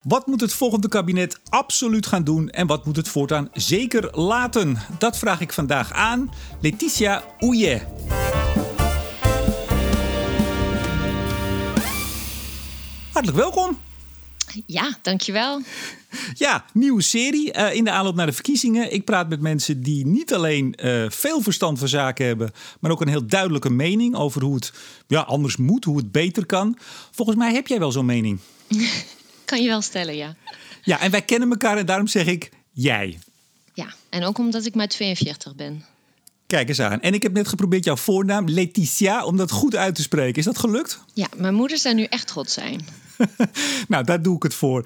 Wat moet het volgende kabinet absoluut gaan doen en wat moet het voortaan zeker laten? Dat vraag ik vandaag aan Letitia Ouye. Hartelijk welkom. Ja, dankjewel. Ja, nieuwe serie uh, in de aanloop naar de verkiezingen. Ik praat met mensen die niet alleen uh, veel verstand van zaken hebben, maar ook een heel duidelijke mening over hoe het ja, anders moet, hoe het beter kan. Volgens mij heb jij wel zo'n mening. kan je wel stellen, ja. Ja, en wij kennen elkaar en daarom zeg ik jij. Ja, en ook omdat ik maar 42 ben. Kijk eens aan. En ik heb net geprobeerd jouw voornaam, Letitia, om dat goed uit te spreken. Is dat gelukt? Ja, mijn moeder zou nu echt God zijn. nou, daar doe ik het voor.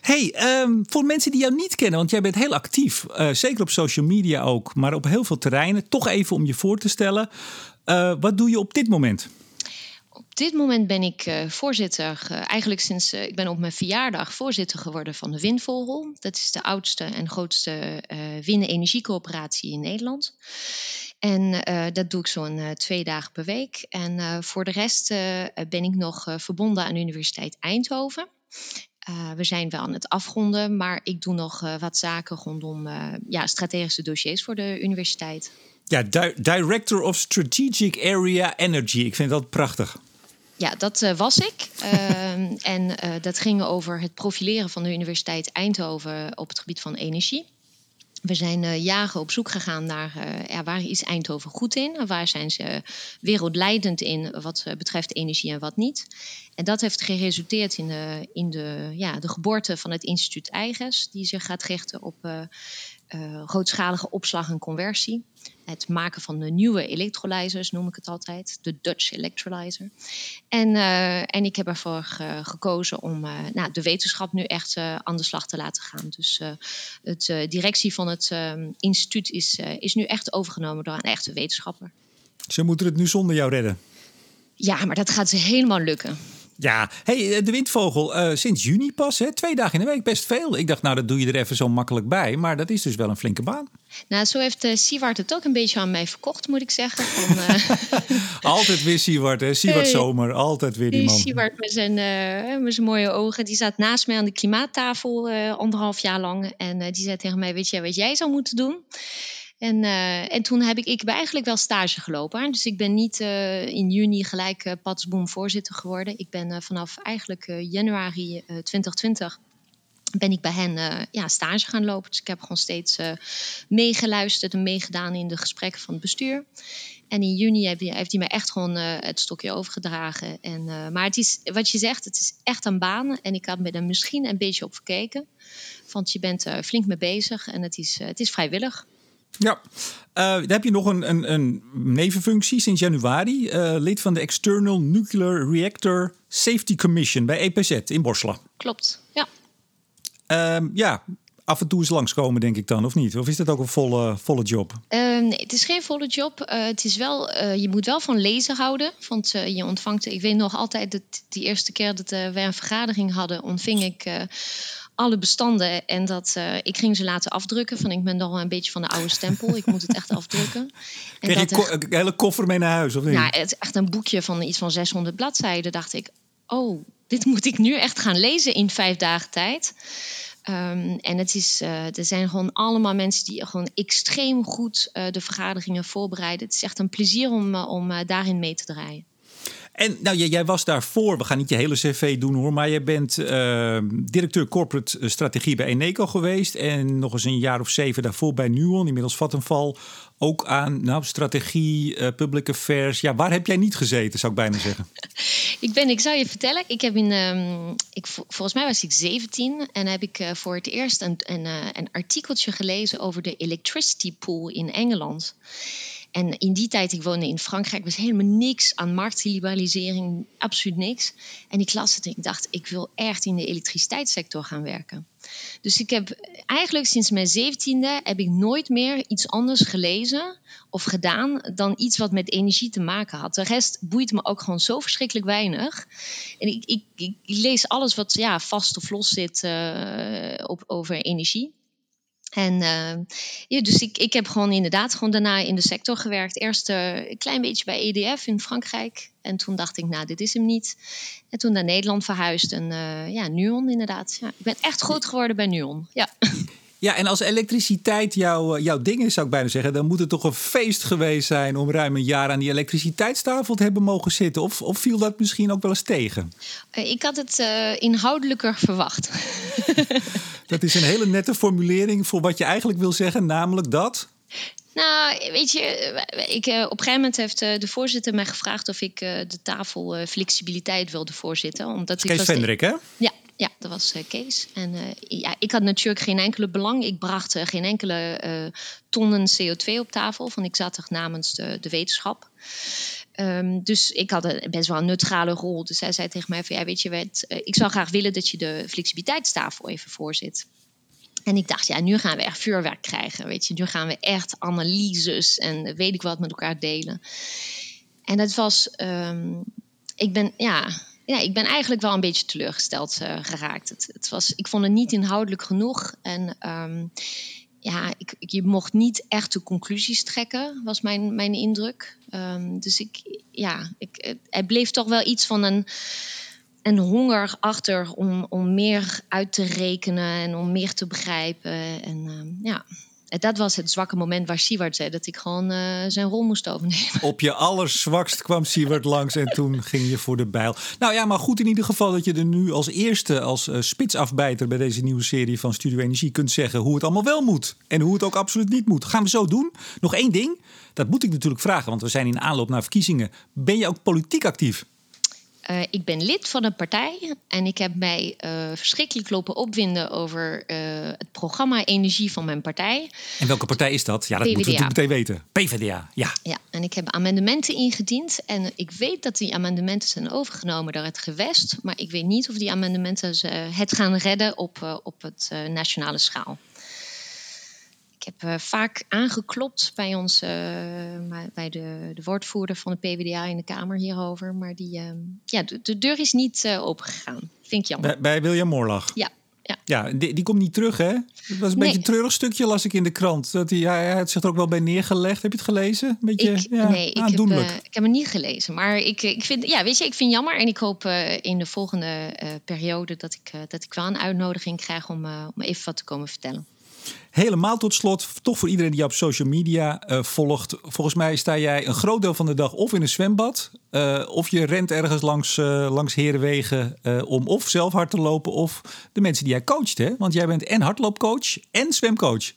hey, um, voor mensen die jou niet kennen, want jij bent heel actief. Uh, zeker op social media ook, maar op heel veel terreinen. Toch even om je voor te stellen. Uh, wat doe je op dit moment? Op dit moment ben ik uh, voorzitter, uh, eigenlijk sinds uh, ik ben op mijn verjaardag voorzitter geworden van de Windvogel. Dat is de oudste en grootste windenergiecoöperatie in Nederland. En dat doe ik zo'n twee dagen per week. En voor de rest ben ik nog verbonden aan de Universiteit Eindhoven. we zijn wel aan het afronden, maar ik doe nog wat zaken rondom ja, strategische dossiers voor de universiteit. Ja, di Director of Strategic Area Energy. Ik vind dat prachtig. Ja, dat uh, was ik. Uh, en uh, dat ging over het profileren van de Universiteit Eindhoven op het gebied van energie. We zijn jaren op zoek gegaan naar ja, waar is Eindhoven goed in waar zijn ze wereldleidend in wat betreft energie en wat niet. En dat heeft geresulteerd in de, in de, ja, de geboorte van het instituut Eiges, die zich gaat richten op grootschalige opslag en conversie. Het maken van de nieuwe electrolyzers noem ik het altijd, de Dutch electrolyzer. En, uh, en ik heb ervoor gekozen om nou, de wetenschap nu echt aan de slag te laten gaan. Dus de directie van het instituut is, is nu echt overgenomen door een echte wetenschapper. Ze moeten het nu zonder jou redden. Ja, maar dat gaat ze helemaal lukken. Ja, hey, de windvogel uh, sinds juni pas, hè? twee dagen in de week, best veel. Ik dacht, nou, dat doe je er even zo makkelijk bij. Maar dat is dus wel een flinke baan. Nou, zo heeft uh, Siewart het ook een beetje aan mij verkocht, moet ik zeggen. Van, uh... altijd weer Siewart, hè? Siewart hey, Zomer, altijd weer die man. Siewart met zijn, met zijn mooie ogen, die zat naast mij aan de klimaattafel anderhalf jaar lang. En die zei tegen mij, weet je wat jij zou moeten doen? En, uh, en toen heb ik, ik heb eigenlijk wel stage gelopen. Dus ik ben niet uh, in juni gelijk uh, Patsboom voorzitter geworden. Ik ben vanaf eigenlijk januari 2020 ben ik bij hen ja, stage gaan lopen. Dus ik heb gewoon steeds meegeluisterd en meegedaan in de gesprekken van het bestuur. En in juni heeft hij, heeft me echt gewoon het stokje overgedragen. En, maar het is, wat je zegt, het is echt een baan. En ik had me er misschien een beetje op verkeken. Want je bent flink mee bezig en het is, het is vrijwillig. Ja, uh, dan heb je nog een, een, een nevenfunctie sinds januari. Uh, lid van de External Nuclear Reactor Safety Commission bij EPZ in Borselen. Klopt, ja. Uh, ja, af en toe eens langskomen, denk ik dan, of niet? Of is dat ook een volle, volle job? nee, het is geen volle job. het is wel, je moet wel van lezen houden. Want je ontvangt, ik weet nog altijd, dat die eerste keer dat wij een vergadering hadden, ontving ik alle bestanden. En dat, uh, ik ging ze laten afdrukken. Van ik ben nog wel een beetje van de oude stempel. Ik moet het echt afdrukken. En Kreeg je een hele koffer mee naar huis? Of niet? Ja, het is echt een boekje van iets van 600 bladzijden. Dacht ik, oh, dit moet ik nu echt gaan lezen in vijf dagen tijd. Um, en het is, uh, er zijn gewoon allemaal mensen die gewoon extreem goed uh, de vergaderingen voorbereiden. Het is echt een plezier om, om daarin mee te draaien. En nou, jij, jij, was daarvoor, we gaan niet je hele cv doen hoor, maar je bent uh, directeur corporate strategie bij Eneco geweest. En nog eens een jaar of zeven daarvoor bij Nuon, inmiddels Vattenval. Ook aan nou, strategie, uh, public affairs. Ja, waar heb jij niet gezeten, zou ik bijna zeggen? ik ben, ik zou je vertellen, ik heb in, um, ik, volgens mij was ik 17 en heb ik voor het eerst een, een, een artikeltje gelezen over de electricity pool in Engeland. En in die tijd, ik woonde in Frankrijk, was helemaal niks aan marktliberalisering, absoluut niks. En ik las het en ik dacht, ik wil echt in de elektriciteitssector gaan werken. Dus ik heb eigenlijk sinds mijn zeventiende heb ik nooit meer iets anders gelezen of gedaan dan iets wat met energie te maken had. De rest boeit me ook gewoon zo verschrikkelijk weinig. En ik, ik, ik lees alles wat ja, vast of los zit uh, op, over energie. En ja, dus ik, ik heb gewoon inderdaad gewoon daarna in de sector gewerkt. Eerst een klein beetje bij EDF in Frankrijk. En toen dacht ik, nou, dit is hem niet. En toen naar Nederland verhuisd. En ja, Nuon inderdaad. Ja, ik ben echt groot geworden bij Nuon. Ja. Ja, en als elektriciteit jouw, jouw ding is, zou ik bijna zeggen, dan moet het toch een feest geweest zijn om ruim een jaar aan die elektriciteitstafel te hebben mogen zitten. Of, of viel dat misschien ook wel eens tegen? ik had het inhoudelijker verwacht. dat is een hele nette formulering voor wat je eigenlijk wil zeggen, namelijk dat. Nou, weet je, ik, op een gegeven moment heeft de voorzitter mij gevraagd of ik de tafel flexibiliteit wilde voorzitten. Omdat Kees Vendrik, hè? Ja, ja, dat was Kees. En ja, ik had natuurlijk geen enkele belang. Ik bracht geen enkele tonnen CO2 op tafel. Van ik zat er namens de, de wetenschap. Um, dus ik had een best wel een neutrale rol. Dus hij zei tegen mij van ja, weet je ik zou graag willen dat je de flexibiliteitstafel even voorzit. En ik dacht, ja, nu gaan we echt vuurwerk krijgen. Weet je, nu gaan we echt analyses en weet ik wat met elkaar delen. En dat was, um, ik ben, ja, ja, ik ben eigenlijk wel een beetje teleurgesteld uh, geraakt. Het, het, was, ik vond het niet inhoudelijk genoeg. En um, ja, ik, je mocht niet echt de conclusies trekken, was mijn, mijn indruk. Um, dus ik, ja, ik, er bleef toch wel iets van een en honger achter om, om meer uit te rekenen en om meer te begrijpen. En uh, ja, dat was het zwakke moment waar Siewert zei dat ik gewoon uh, zijn rol moest overnemen. Op je allerzwakst kwam Siewert langs en toen ging je voor de bijl. Nou ja, maar goed in ieder geval dat je er nu als eerste, als uh, spitsafbijter bij deze nieuwe serie van Studio Energie kunt zeggen hoe het allemaal wel moet en hoe het ook absoluut niet moet. Gaan we zo doen. Nog één ding, dat moet ik natuurlijk vragen, want we zijn in aanloop naar verkiezingen. Ben je ook politiek actief? Uh, ik ben lid van een partij en ik heb mij uh, verschrikkelijk lopen opwinden over uh, het programma Energie van mijn partij. En welke partij is dat? Ja, dat PvdA. moeten we meteen weten. PvdA, ja. Ja, en ik heb amendementen ingediend. En ik weet dat die amendementen zijn overgenomen door het gewest. Maar ik weet niet of die amendementen het gaan redden op, op het nationale schaal heb uh, vaak aangeklopt bij ons, uh, bij de, de, woordvoerder van de PvdA in de Kamer hierover. Maar die, uh, ja, de, de, deur is niet uh, opengegaan. Vind ik jammer. Bij, bij William Moorlag? Ja. Ja, ja die, die komt niet terug, hè? Dat was een beetje een treurig stukje, las ik in de krant. Dat hij, hij had zich er ook wel bij neergelegd. Heb je het gelezen? Een beetje ik, ja, nee, ik heb, ik heb het niet gelezen. Maar ik, ik vind, ja, weet je, ik vind het jammer. En ik hoop in de volgende periode dat ik, dat ik wel een uitnodiging krijg om, om even wat te komen vertellen. Helemaal tot slot, toch voor iedereen die jou op social media uh, volgt. Volgens mij sta jij een groot deel van de dag of in een zwembad. Uh, of je rent ergens langs, uh, langs Herenwegen om of zelf hard te lopen. Of de mensen die jij coacht. Hè? Want jij bent en hardloopcoach en zwemcoach.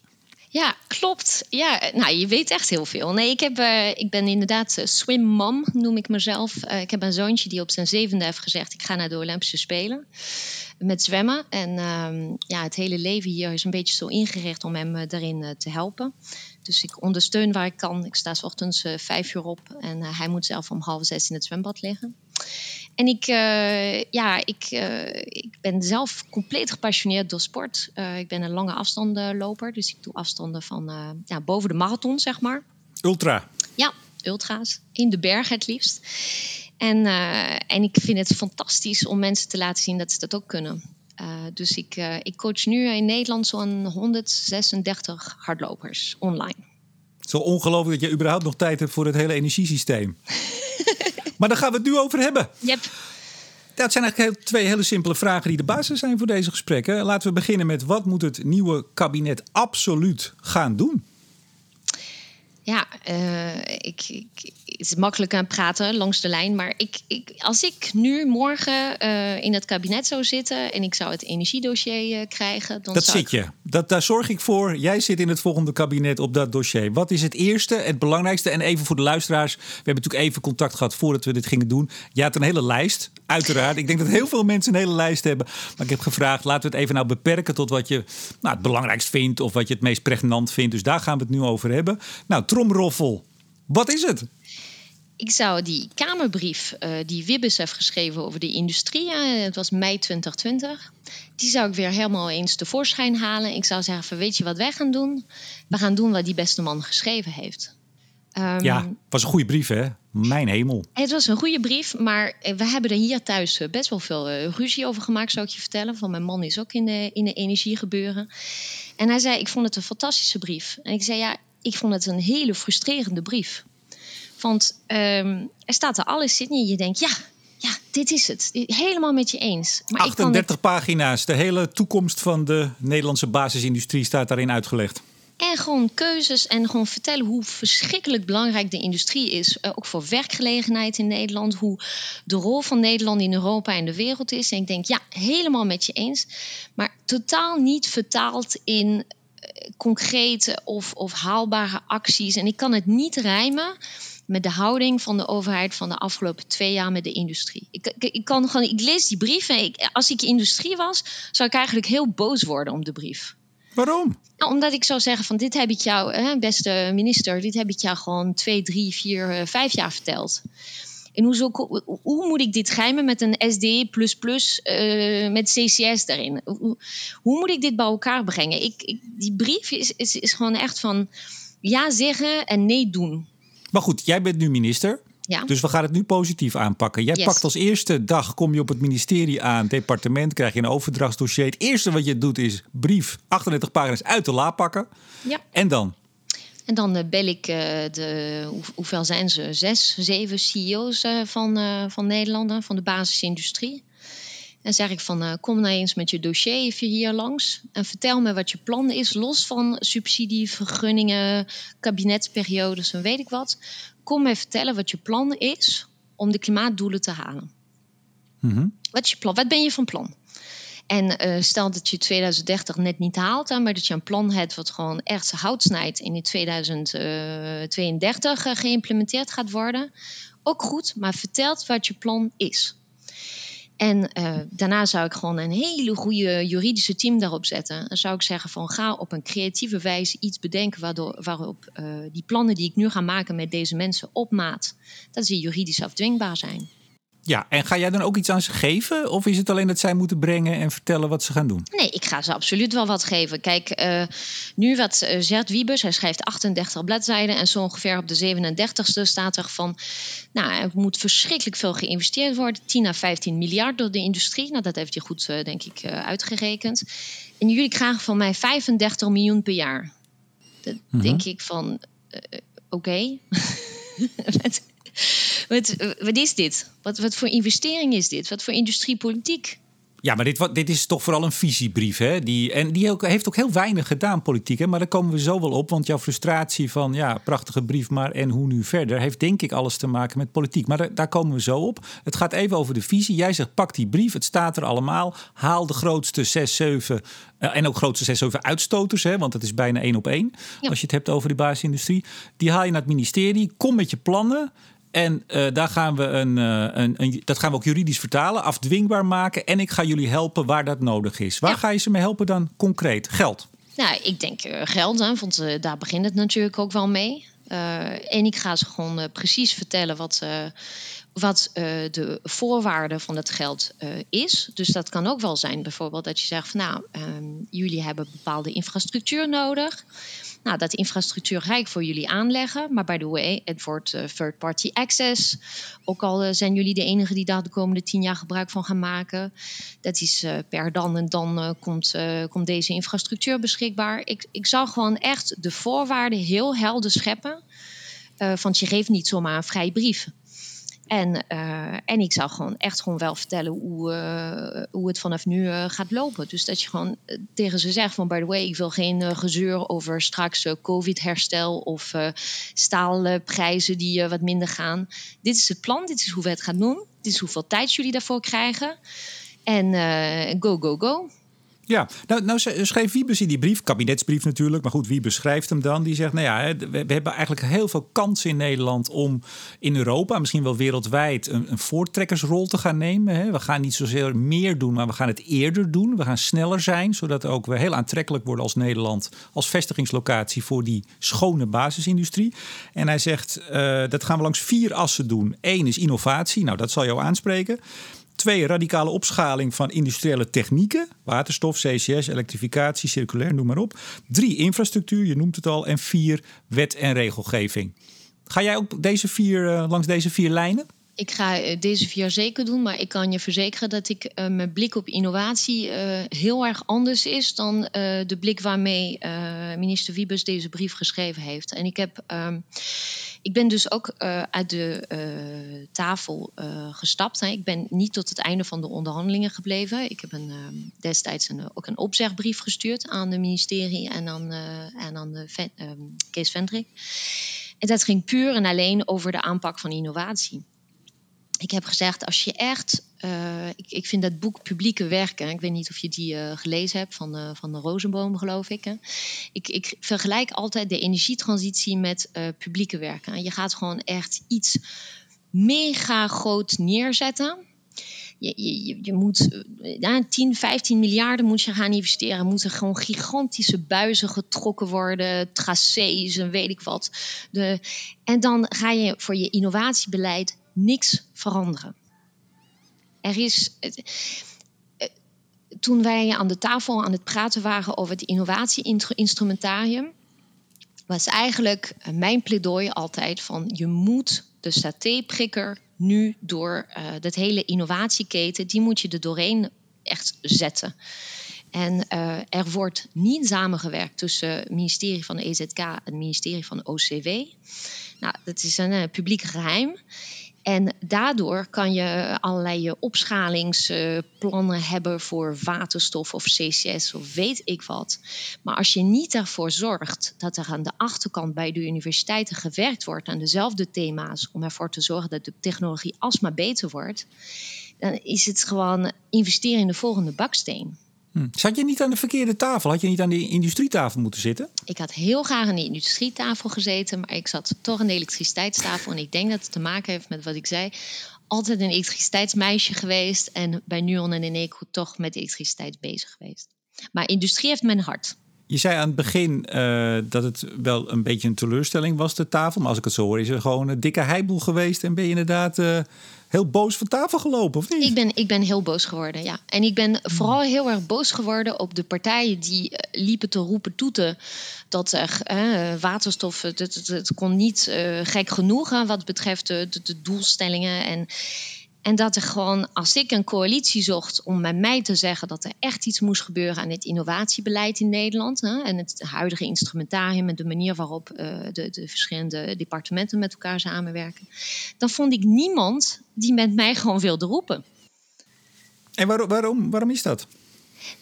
Ja, klopt. Ja, nou, je weet echt heel veel. Nee, ik, heb, ik ben inderdaad uh, swim mom, noem ik mezelf. Ik heb een zoontje die op zijn zevende heeft gezegd... ik ga naar de Olympische Spelen met zwemmen. En um, ja, het hele leven hier is een beetje zo ingericht om hem daarin te helpen. Dus ik ondersteun waar ik kan. Ik sta s ochtends vijf uur op en hij moet zelf om half zes in het zwembad liggen. En ik, ja, ik, ik ben zelf compleet gepassioneerd door sport. Ik ben een lange afstandenloper, dus ik doe afstanden van ja, boven de marathon, zeg maar. Ultra? Ja, ultra's. In de berg het liefst. En, en ik vind het fantastisch om mensen te laten zien dat ze dat ook kunnen. dus ik, ik coach nu in Nederland zo'n 136 hardlopers online. Zo ongelooflijk dat je überhaupt nog tijd hebt voor het hele energiesysteem. Maar daar gaan we het nu over hebben. Yep. Dat zijn eigenlijk twee hele simpele vragen die de basis zijn voor deze gesprekken. Laten we beginnen met wat moet het nieuwe kabinet absoluut gaan doen? Ja, uh, ik, ik, het is makkelijk aan praten langs de lijn. Maar ik, ik, als ik nu morgen uh, in het kabinet zou zitten en ik zou het energiedossier uh, krijgen. Dan dat zou zit je. Dat, daar zorg ik voor. Jij zit in het volgende kabinet op dat dossier. Wat is het eerste, het belangrijkste? En even voor de luisteraars. We hebben natuurlijk even contact gehad voordat we dit gingen doen. Je had een hele lijst, uiteraard. Ik denk dat heel veel mensen een hele lijst hebben. Maar ik heb gevraagd, laten we het even nou beperken tot wat je nou, het belangrijkst vindt. Of wat je het meest pregnant vindt. Dus daar gaan we het nu over hebben. Nou, tromroffel. Wat is het? Ik zou die Kamerbrief uh, die Wibbes heeft geschreven over de industrie, uh, het was mei 2020, die zou ik weer helemaal eens tevoorschijn halen. Ik zou zeggen: Weet je wat wij gaan doen? We gaan doen wat die beste man geschreven heeft. Um, ja, het was een goede brief, hè? Mijn hemel. Het was een goede brief, maar we hebben er hier thuis best wel veel uh, ruzie over gemaakt, zou ik je vertellen. Van mijn man is ook in de, in de energie gebeuren. En hij zei, ik vond het een fantastische brief. En ik zei, ja, ik vond het een hele frustrerende brief. Want ehm, er staat er alles in en je denkt, ja, ja, dit is het. Helemaal met je eens. Maar 38 pagina's. De hele toekomst van de Nederlandse basisindustrie staat daarin uitgelegd. En gewoon keuzes en gewoon vertellen hoe verschrikkelijk belangrijk de industrie is. Eh, ook voor werkgelegenheid in Nederland. Hoe de rol van Nederland in Europa en de wereld is. En ik denk, ja, helemaal met je eens. Maar totaal niet vertaald in eh, concrete of, of haalbare acties. En ik kan het niet rijmen met de houding van de overheid van de afgelopen twee jaar met de industrie. Ik, ik, kan gewoon, ik lees die brief en als ik industrie was, zou ik eigenlijk heel boos worden om de brief. Waarom? Nou, omdat ik zou zeggen van dit heb ik jou, hè, beste minister, dit heb ik jou gewoon twee, drie, vier, eh, vijf jaar verteld. En hoe, zo, hoe moet ik dit geheimen met een SD uh, met CCS daarin? Hoe, hoe, moet ik dit bij elkaar brengen? Ik, ik, die brief is, is, is gewoon echt van ja zeggen en nee doen. Maar goed, jij bent nu minister. Ja. Dus we gaan het nu positief aanpakken. Jij pakt als eerste dag, kom je op het ministerie aan, departement, krijg je een overdrachtsdossier. Het eerste wat je doet is brief, 38 pagina's uit de la pakken. Ja. En dan? En dan uh, bel ik uh, de, hoe, hoeveel zijn ze? Zes, zeven CEO's uh, van, van Nederland, van de basisindustrie. En zeg ik van, kom nou eens met je dossier even hier langs. En vertel me wat je plan is, los van subsidie, vergunningen, kabinetsperiodes en weet ik wat kom mij vertellen wat je plan is om de klimaatdoelen te halen. Mhm. Wat is je plan? Wat ben je van plan? En uh, stel dat je 2030 net niet haalt, maar dat je een plan hebt wat gewoon echt hout snijdt en in 2032 uh, geïmplementeerd gaat worden. Ook goed, maar vertelt wat je plan is. En uh, daarna zou ik gewoon een hele goede juridische team daarop zetten. Dan zou ik zeggen van ga op een creatieve wijze iets bedenken waardoor, waarop uh, die plannen die ik nu ga maken met deze mensen op maat, dat ze juridisch afdwingbaar zijn. Ja, en ga jij dan ook iets aan ze geven? Of is het alleen dat zij moeten brengen en vertellen wat ze gaan doen? Nee, ik ga ze absoluut wel wat geven. Kijk, uh, nu wat uh, Zert Wiebes, hij schrijft 38 bladzijden... en zo ongeveer op de 37ste staat er van... nou, er moet verschrikkelijk veel geïnvesteerd worden. 10 à 15 miljard door de industrie. Nou, dat heeft hij goed, uh, denk ik, uitgerekend. En jullie krijgen van mij 35 miljoen per jaar. Dat mm denk ik van, oké... Okay. Wat, wat is dit? Wat, wat voor investering is dit? Wat voor industriepolitiek? Ja, maar dit, dit is toch vooral een visiebrief. Hè? Die, en die heeft ook heel weinig gedaan, politiek. Hè? Maar daar komen we zo wel op. Want jouw frustratie van, ja, prachtige brief, maar en hoe nu verder... heeft denk ik alles te maken met politiek. Maar daar, daar komen we zo op. Het gaat even over de visie. Jij zegt, pak die brief, het staat er allemaal. Haal de grootste 6, 7 uh, en ook grootste 6, 7 uitstoters. Hè? Want het is bijna één op één, als je het hebt over de basisindustrie. Die haal je naar het ministerie. Kom met je plannen. En uh, daar gaan we een, uh, een, een, dat gaan we ook juridisch vertalen, afdwingbaar maken. En ik ga jullie helpen waar dat nodig is. Waar ga je ze mee helpen dan concreet? Geld? Nou, ik denk uh, geld, hè, want daar begint het natuurlijk ook wel mee. en ik ga ze gewoon precies vertellen wat, wat de voorwaarde van het geld is. Dus dat kan ook wel zijn bijvoorbeeld dat je zegt van nou, ehm, jullie hebben bepaalde infrastructuur nodig. Nou, dat infrastructuur ga ik voor jullie aanleggen. Maar by the way, het wordt uh, third-party access. Ook al uh, zijn jullie de enige die daar de komende tien jaar gebruik van gaan maken. Dat is uh, per dan en dan komt, komt deze infrastructuur beschikbaar. Ik, ik zou gewoon echt de voorwaarden heel helder scheppen. want je geeft niet zomaar een vrij brief. En, uh, en ik zou gewoon echt gewoon wel vertellen hoe, uh, hoe het vanaf nu uh, gaat lopen. Dus dat je gewoon tegen ze zegt van by the way, ik wil geen gezeur over straks COVID-herstel of staalprijzen die wat minder gaan. Dit is het plan, dit is hoe we het gaan doen. Dit is hoeveel tijd jullie daarvoor krijgen. En go, go, go. Ja, nou, nou schreef Wiebes in die brief, kabinetsbrief natuurlijk, maar goed, wie beschrijft hem dan? Die zegt, nou ja, we, we hebben eigenlijk heel veel kansen in Nederland om in Europa, misschien wel wereldwijd, een, een voortrekkersrol te gaan nemen. Hè. We gaan niet zozeer meer doen, maar we gaan het eerder doen. We gaan sneller zijn, zodat ook we heel aantrekkelijk worden als Nederland als vestigingslocatie voor die schone basisindustrie. En hij zegt, uh, dat gaan we langs vier assen doen. Eén is innovatie, nou dat zal jou aanspreken. Twee, radicale opschaling van industriële technieken. Waterstof, CCS, elektrificatie, circulair, noem maar op. Drie, infrastructuur, je noemt het al. En vier, wet en regelgeving. Ga jij ook deze vier, uh, langs deze vier lijnen? Ik ga eh, deze vier zeker doen, maar ik kan je verzekeren dat ik uh, mijn blik op innovatie heel erg anders is dan de blik waarmee minister Wiebes deze brief geschreven heeft. En ik heb. Um, ik ben dus ook uit de tafel gestapt. Hè. Ik ben niet tot het einde van de onderhandelingen gebleven. Ik heb een, uh, destijds een, ook een opzegbrief gestuurd aan het ministerie en aan, en aan de um, Kees Vendrik. En dat ging puur en alleen over de aanpak van innovatie ik heb gezegd, als je echt. Uh, ik, ik, vind dat boek Publieke Werken. Ik weet niet of je die uh, gelezen hebt van, uh, van de Rozenboom, geloof ik, ik. Ik vergelijk altijd de energietransitie met publieke werken. Je gaat gewoon echt iets mega groot neerzetten. Je, je, je moet ja, 10, 15 miljarden moet je gaan investeren. Moeten gewoon gigantische buizen getrokken worden, tracés en weet ik wat. De, en dan ga je voor je innovatiebeleid niks veranderen. Er is. Eh, toen wij aan de tafel aan het praten waren over het innovatie-instrumentarium, was eigenlijk mijn pleidooi altijd van je moet de satéprikker nu door uh, dat hele innovatieketen, die moet je er doorheen echt zetten. En er wordt niet samengewerkt tussen het ministerie van de EZK en het ministerie van de OCW. Nou, dat is een publiek geheim. En daardoor kan je allerlei opschalingsplannen hebben voor waterstof of CCS of weet ik wat. Maar als je niet ervoor zorgt dat er aan de achterkant bij de universiteiten gewerkt wordt aan dezelfde thema's om ervoor te zorgen dat de technologie alsmaar beter wordt, dan is het gewoon investeren in de volgende baksteen. Hm. Zat je niet aan de verkeerde tafel? Had je niet aan de industrietafel moeten zitten? Ik had heel graag aan de industrietafel gezeten, maar ik zat toch aan de elektriciteitstafel. En ik denk dat het te maken heeft met wat ik zei. Altijd een elektriciteitsmeisje geweest en bij Nuon en Eneco toch met elektriciteit bezig geweest. Maar industrie heeft mijn hart. Je zei aan het begin uh, dat het wel een beetje een teleurstelling was, de tafel. Maar als ik het zo hoor, is er gewoon een dikke heiboel geweest. En ben je inderdaad uh, heel boos van tafel gelopen, of? Ik ben, ik ben heel boos geworden, ja. En ik ben vooral heel erg boos geworden op de partijen die eh, liepen te roepen toeten dat er eh, waterstof, het, kon niet uh, gek genoeg hè, wat betreft de, de, de doelstellingen. En en dat er gewoon, als ik een coalitie zocht om met mij te zeggen dat er echt iets moest gebeuren aan het innovatiebeleid in Nederland hè, en het huidige instrumentarium en de manier waarop uh, de, de, verschillende departementen met elkaar samenwerken, dan vond ik niemand die met mij gewoon wilde roepen. En waarom, waarom, waarom is dat?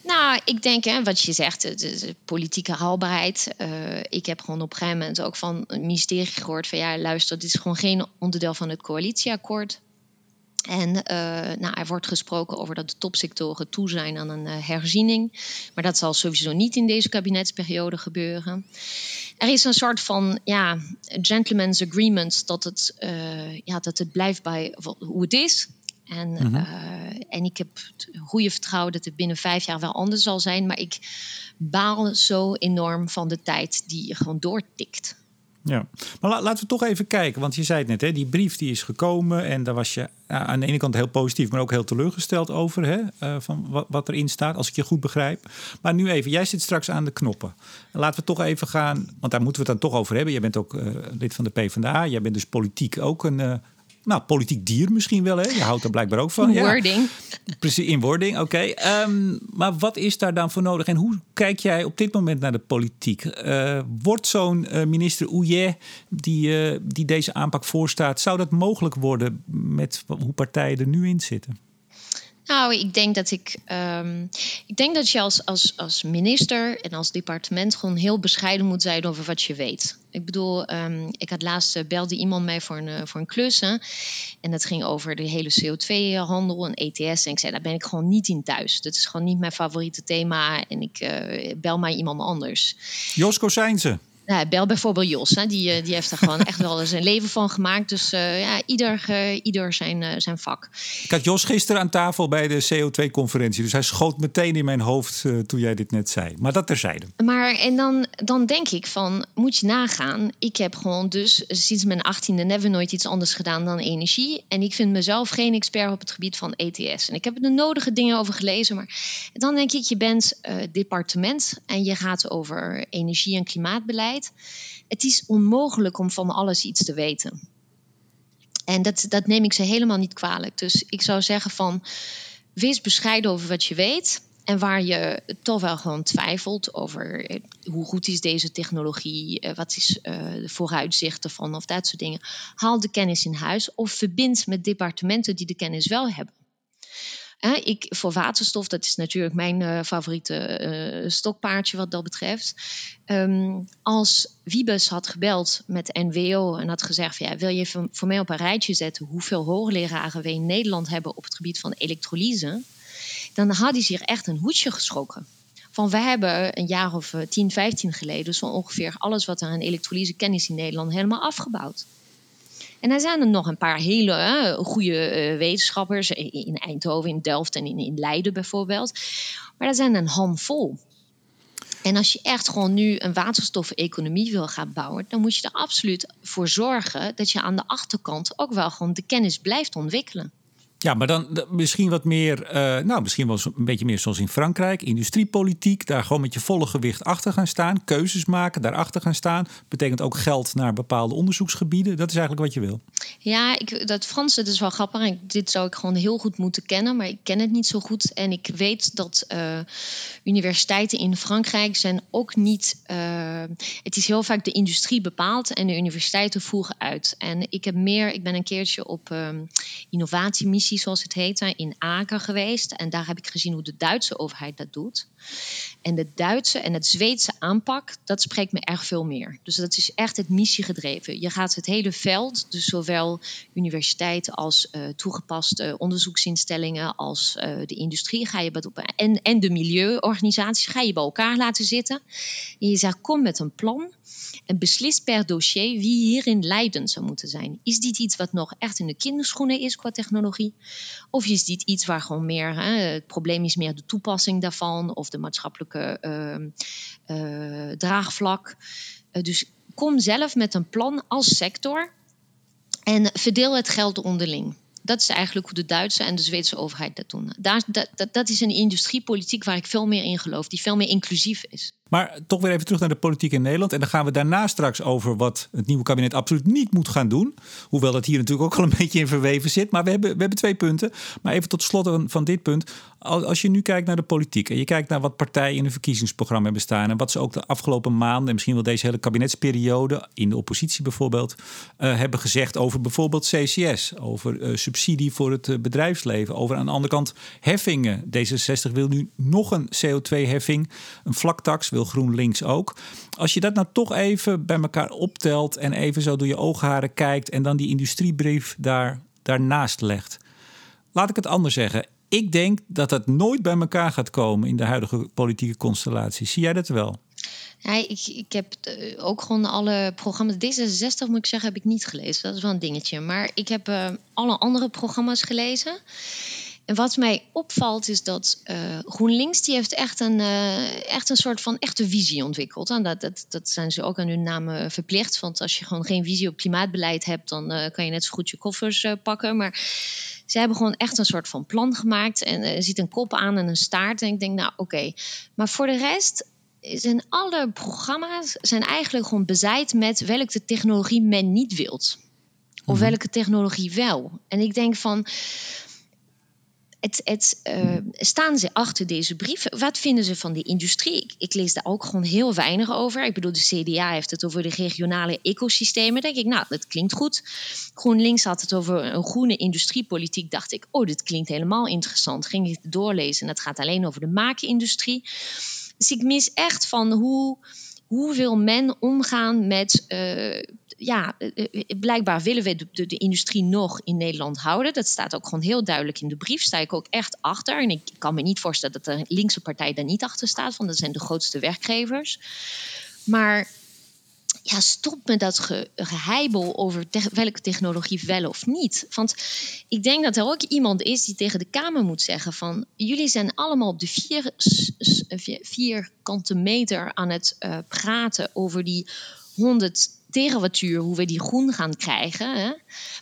Nou, ik denk, hè, wat je zegt, de, de politieke haalbaarheid. Uh, ik heb gewoon op een gegeven moment ook van het ministerie gehoord van ja, luister, dit is gewoon geen onderdeel van het coalitieakkoord. En uh, nou, er wordt gesproken over dat de topsectoren toe zijn aan een uh, herziening. Maar dat zal sowieso niet in deze kabinetsperiode gebeuren. Er is een soort van ja, gentleman's agreement dat het, uh, ja, dat het blijft bij hoe het is. En, mm -hmm. en ik heb het goede vertrouwen dat het binnen vijf jaar wel anders zal zijn. Maar ik baal zo enorm van de tijd die gewoon doortikt. Ja, maar laten we toch even kijken, want je zei het net, hè, die brief die is gekomen en daar was je aan de ene kant heel positief, maar ook heel teleurgesteld over, hè, uh, van wat, erin staat, als ik je goed begrijp. Maar nu even, jij zit straks aan de knoppen. Laten we toch even gaan, want daar moeten we het dan toch over hebben. Jij bent ook uh, lid van de PvdA, jij bent dus politiek ook een, uh, nou, politiek dier misschien wel, hè? Je houdt er blijkbaar ook van. In wording. Ja, precies, in wording, oké. Okay. Um, maar wat is daar dan voor nodig? En hoe kijk jij op dit moment naar de politiek? Uh, wordt zo'n uh, minister Ouillet, die, uh, die deze aanpak voorstaat... zou dat mogelijk worden met hoe partijen er nu in zitten? Nou, ik denk dat ik. Um, ik denk dat je als, als, als minister en als departement gewoon heel bescheiden moet zijn over wat je weet. Ik bedoel, um, ik had laatst uh, belde iemand mij voor een, uh, voor een klus. En dat ging over de hele CO2-handel en ETS. En ik zei, daar ben ik gewoon niet in thuis. Dat is gewoon niet mijn favoriete thema. En ik uh, bel maar iemand anders. Josko Seinze. Nou, bel bijvoorbeeld Jos, hè. Die, eh, die heeft er gewoon echt wel zijn leven van gemaakt. Dus uh, ja, ieder, uh, ieder zijn, uh, zijn vak. Ik had Jos gisteren aan tafel bij de CO2-conferentie. Dus hij schoot meteen in mijn hoofd toen jij dit net zei. Maar dat terzijde. Maar en dan, dan denk ik van, moet je nagaan. Ik heb gewoon dus sinds mijn achttiende never nooit iets anders gedaan dan energie. En ik vind mezelf geen expert op het gebied van ETS. En ik heb er de nodige dingen over gelezen. Maar dan denk ik, je bent departement en je gaat over energie- en klimaatbeleid. Het is onmogelijk om van alles iets te weten. En dat, dat neem ik ze helemaal niet kwalijk. Dus ik zou zeggen van, wees bescheiden over wat je weet. En waar je toch wel gewoon twijfelt over eh, hoe goed is deze technologie, eh, wat is uh, de vooruitzicht ervan of dat soort dingen. Haal de kennis in huis of verbind met departementen die de kennis wel hebben. Ik, voor waterstof, dat is natuurlijk mijn favoriete stokpaardje wat dat betreft. Um, als Wiebes had gebeld met NWO en had gezegd: ja, Wil je voor mij op een rijtje zetten hoeveel hoogleraren we in Nederland hebben op het gebied van elektrolyse? dan had hij zich echt een hoedje geschrokken. Van we hebben een jaar of 10, eh, 15 geleden zo ongeveer alles wat er aan elektrolyse kennis in Nederland helemaal afgebouwd. En er zijn er nog een paar hele goede uh, wetenschappers in Eindhoven, in Delft en in, in Leiden bijvoorbeeld. Maar er zijn een handvol. En als je echt gewoon nu een waterstof-economie wil gaan bouwen, dan moet je er absoluut voor zorgen dat je aan de achterkant ook wel gewoon de kennis blijft ontwikkelen. Ja, maar dan misschien wat meer, uh, nou misschien wel een beetje meer zoals in Frankrijk, industriepolitiek, daar gewoon met je volle gewicht achter gaan staan, keuzes maken, daarachter gaan staan, betekent ook geld naar bepaalde onderzoeksgebieden. Dat is eigenlijk wat je wil. Ja, ik, dat Frans, dat is wel grappig. Dit zou ik gewoon heel goed moeten kennen, maar ik ken het niet zo goed. En ik weet dat uh, universiteiten in Frankrijk zijn ook niet. Uh, het is heel vaak de industrie bepaald en de universiteiten voegen uit. En ik heb meer, ik ben een keertje op um, innovatiemissie zoals het heet, in Aken geweest. En daar heb ik gezien hoe de Duitse overheid dat doet. En de Duitse en het Zweedse aanpak, dat spreekt me erg veel meer. Dus dat is echt het missiegedreven. Je gaat het hele veld, dus zowel universiteiten als uh, toegepaste onderzoeksinstellingen, als uh, de industrie, ga je op, en, en de milieuorganisaties, ga je bij elkaar laten zitten. En je zegt, kom met een plan en beslis per dossier wie hierin leidend zou moeten zijn. Is dit iets wat nog echt in de kinderschoenen is qua technologie? Of is dit iets waar gewoon meer, hè, het probleem is meer de toepassing daarvan of de maatschappelijke uh, draagvlak. Uh, dus kom zelf met een plan als sector en verdeel het geld onderling. Dat is eigenlijk hoe de Duitse en de Zweedse overheid dat doen. Daar, dat, dat is een industriepolitiek waar ik veel meer in geloof, die veel meer inclusief is. Maar toch weer even terug naar de politiek in Nederland. En dan gaan we daarna straks over wat het nieuwe kabinet absoluut niet moet gaan doen. Hoewel dat hier natuurlijk ook al een beetje in verweven zit. Maar we hebben, we hebben twee punten. Maar even tot slot van dit punt. Als je nu kijkt naar de politiek en je kijkt naar wat partijen in hun verkiezingsprogramma hebben staan. En wat ze ook de afgelopen maanden en misschien wel deze hele kabinetsperiode, in de oppositie bijvoorbeeld, uh, hebben gezegd over bijvoorbeeld CCS. Over uh, subsidie voor het uh, bedrijfsleven. Over aan de andere kant heffingen. D66 wil nu nog een CO2-heffing, een vlaktax wil GroenLinks ook. Als je dat nou toch even bij elkaar optelt en even zo door je oogharen kijkt en dan die industriebrief daar, daarnaast legt. Laat ik het anders zeggen. Ik denk dat dat nooit bij elkaar gaat komen in de huidige politieke constellatie. Zie jij dat wel? Ja, ik, ik heb eh, ook gewoon alle programma's. D66 moet ik zeggen, heb ik niet gelezen. Dat is wel een dingetje. Maar ik heb uh, alle andere programma's gelezen. En wat mij opvalt is dat uh, GroenLinks die heeft echt een, uh, echt een soort van echte visie ontwikkeld. En dat, dat, dat zijn ze ook aan hun naam verplicht. Want als je gewoon geen visie op klimaatbeleid hebt, dan uh, kan je net zo goed je koffers pakken. Maar ze hebben gewoon echt een soort van plan gemaakt. En er ziet een kop aan en een staart. En ik denk, nou oké. Okay. Maar voor de rest zijn alle programma's zijn eigenlijk gewoon bezaaid met welke technologie men niet wilt. Of mhm. welke technologie wel. En ik denk van het, het, uh, staan ze achter deze brief? Wat vinden ze van die industrie? Ik, ik, lees daar ook gewoon heel weinig over. Ik bedoel, de CDA heeft het over de regionale ecosystemen. Denk ik, nou, dat klinkt goed. GroenLinks had het over een groene industriepolitiek. Dacht ik, oh, dit klinkt helemaal interessant. Ging ik het doorlezen en het gaat alleen over de maakindustrie. Dus ik mis echt van hoe hoe wil men omgaan met. Uh, ja, eh, eh, blijkbaar willen we de, de, industrie nog in Nederland houden. Dat staat ook gewoon heel duidelijk in de brief. Sta ik ook echt achter. En ik kan me niet voorstellen dat de linkse partij daar niet achter staat, want dat zijn de grootste werkgevers. Maar ja, stop met dat ge geheibel over welke technologie wel of niet. Want ik denk dat er ook iemand is die tegen de Kamer moet zeggen van... jullie zijn allemaal op de vier, vierkante meter aan het uh, praten over die 100 terawattuur, hoe we die groen gaan krijgen. Hè?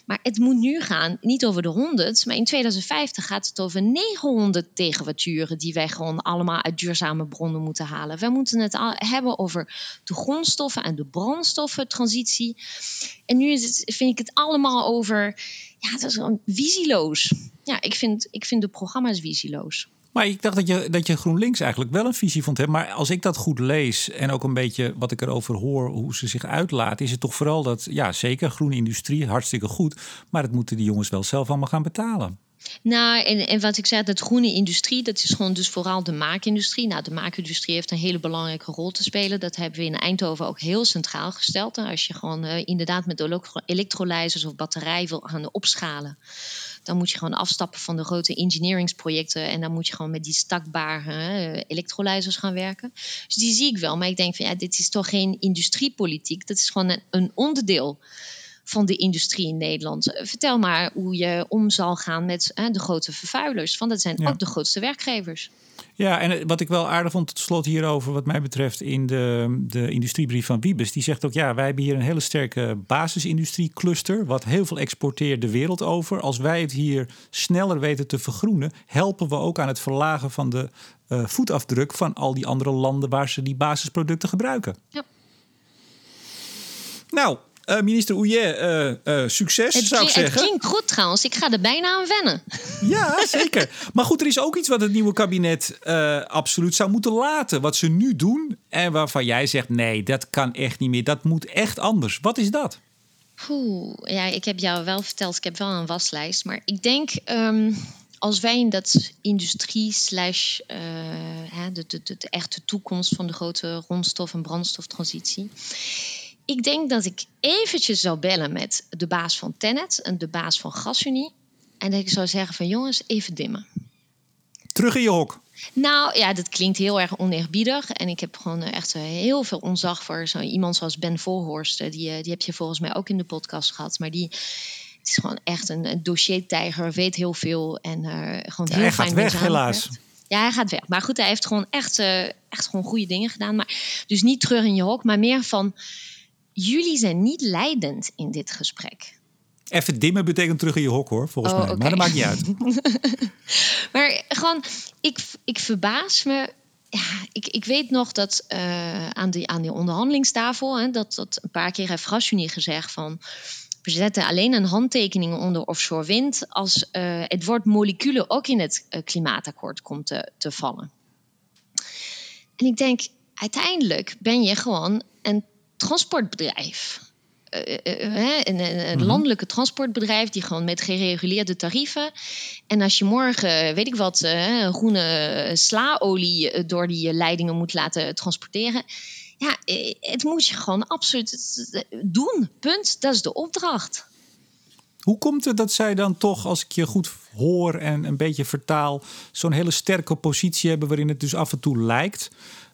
Maar het moet nu gaan, niet over de 100, maar in 2050 gaat het over 900 terawatturen die wij gewoon allemaal uit duurzame bronnen moeten halen. Wij moeten het hebben over de grondstoffen en de brandstoffentransitie. En nu is het, vind ik het allemaal over, ja, dat is gewoon visieloos. Ja, ik vind, ik vind de programma's visieloos. Maar ik dacht dat je, dat je GroenLinks eigenlijk wel een visie vond. Hè? Maar als ik dat goed lees en ook een beetje wat ik erover hoor, hoe ze zich uitlaten, is het toch vooral dat, ja, zeker groene industrie, hartstikke goed. Maar dat moeten die jongens wel zelf allemaal gaan betalen. Nou, en, en wat ik zei, dat groene industrie, dat is gewoon dus vooral de maakindustrie. Nou, de maakindustrie heeft een hele belangrijke rol te spelen. Dat hebben we in Eindhoven ook heel centraal gesteld. Als je gewoon uh, inderdaad met elektrolyzers of batterij wil gaan opschalen dan moet je gewoon afstappen van de grote engineeringsprojecten. En dan moet je gewoon met die stakbare uh, elektrolyzers gaan werken. Dus die zie ik wel. Maar ik denk van ja, dit is toch geen industriepolitiek. Dat is gewoon een, een onderdeel van de industrie in Nederland. Vertel maar hoe je om zal gaan met de grote vervuilers. Want dat zijn ook de grootste werkgevers. Ja, en wat ik wel aardig vond tot slot hierover, wat mij betreft, in de, de industriebrief van Wiebes. Die zegt ook, ja, wij hebben hier een hele sterke basisindustriecluster, wat heel veel exporteert de wereld over. Als wij het hier sneller weten te vergroenen, helpen we ook aan het verlagen van de uh, voetafdruk van al die andere landen waar ze die basisproducten gebruiken. Ja. Nou, uh, minister Ouillet, uh, uh, succes het zou ik zeggen. Het klinkt goed trouwens. Ik ga er bijna aan wennen. Ja, zeker. maar goed, er is ook iets wat het nieuwe kabinet absoluut zou moeten laten. Wat ze nu doen en waarvan jij zegt... nee, dat kan echt niet meer. Dat moet echt anders. Wat is dat? Oeh, ja, ik heb jou wel verteld, ik heb wel een waslijst. Maar ik denk... Um, als wij in dat industrie slash de, de, de, de echte toekomst van de grote grondstof- en brandstoftransitie ik denk dat ik eventjes zou bellen met de baas van Tenet en de baas van GasUnie. En dat ik zou zeggen van jongens, even dimmen. Terug in je hok. Nou ja, dat klinkt heel erg oneerbiedig. En ik heb gewoon echt heel veel onzag voor zo iemand zoals Ben Volhorst. Die, die heb je volgens mij ook in de podcast gehad. Maar die het is gewoon echt een, een dossiertijger, weet heel veel. En uh, gewoon heel hij fijn gaat weg, helaas. Ja, hij gaat weg. Maar goed, hij heeft gewoon echt, uh, echt gewoon goede dingen gedaan. Maar, dus niet terug in je hok, maar meer van jullie zijn niet leidend in dit gesprek. Even dimmen betekent terug in je hok hoor, volgens oh, mij. Maar dat maakt niet uit. maar gewoon, ik, ik verbaas me. Ja, ik, ik weet nog dat uh, aan, die, aan die onderhandelingstafel, hè, dat, dat een paar keer heeft Gasunie gezegd van. We zetten alleen een handtekening onder offshore wind als uh, het woord moleculen ook in het uh, klimaatakkoord komt te, te vallen. En ik denk, uiteindelijk ben je gewoon transportbedrijf. Uh, een, een, mhm. landelijke transportbedrijf die gewoon met gereguleerde tarieven. En als je morgen, weet ik wat, uh, groene slaolie door die leidingen moet laten transporteren. Ja, het moet je gewoon absoluut doen. Punt. Dat is de opdracht. Hoe komt het dat zij dan toch, als ik je goed hoor en een beetje vertaal, zo'n hele sterke positie hebben waarin het dus af en toe lijkt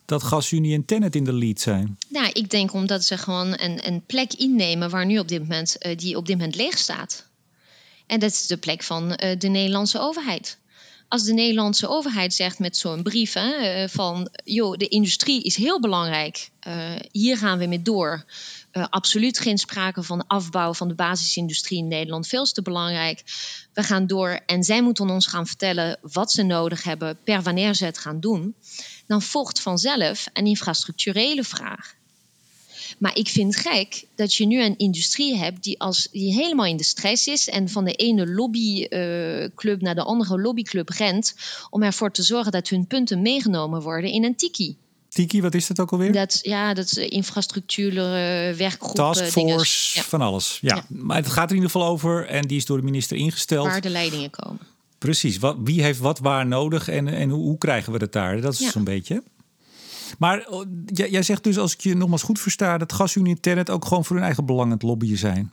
dat GasUnie en Tennet in de lead zijn? Nou, ik denk omdat ze gewoon een, een plek innemen waar nu op dit moment, uh, die op dit moment leeg staat. En dat is de plek van uh, de Nederlandse overheid. Als de Nederlandse overheid zegt met zo'n brief hè, uh, van, joh, de industrie is heel belangrijk, hier gaan we mee door. absoluut geen sprake van afbouw van de basisindustrie in Nederland, veel te belangrijk. We gaan door en zij moeten ons gaan vertellen wat ze nodig hebben, per wanneer ze het gaan doen dan volgt vanzelf een infrastructurele vraag. Maar ik vind gek dat je nu een industrie hebt die, als, die helemaal in de stress is en van de ene lobbyclub uh, naar de andere lobbyclub rent om ervoor te zorgen dat hun punten meegenomen worden in een tiki. Tiki, wat is dat ook alweer? Dat, ja, dat is infrastructuur, uh, werkgroep. Taskforce, van alles. Ja. ja. maar het gaat er in ieder geval over en die is door de minister ingesteld. Waar de leidingen komen. Precies, wat, wie heeft wat waar nodig en, en hoe, hoe krijgen we het daar? Dat is ja. zo'n beetje. Maar oh, jij, jij zegt dus, als ik je nogmaals goed versta, dat GasUnie en Tennet ook gewoon voor hun eigen belang het lobbyen zijn.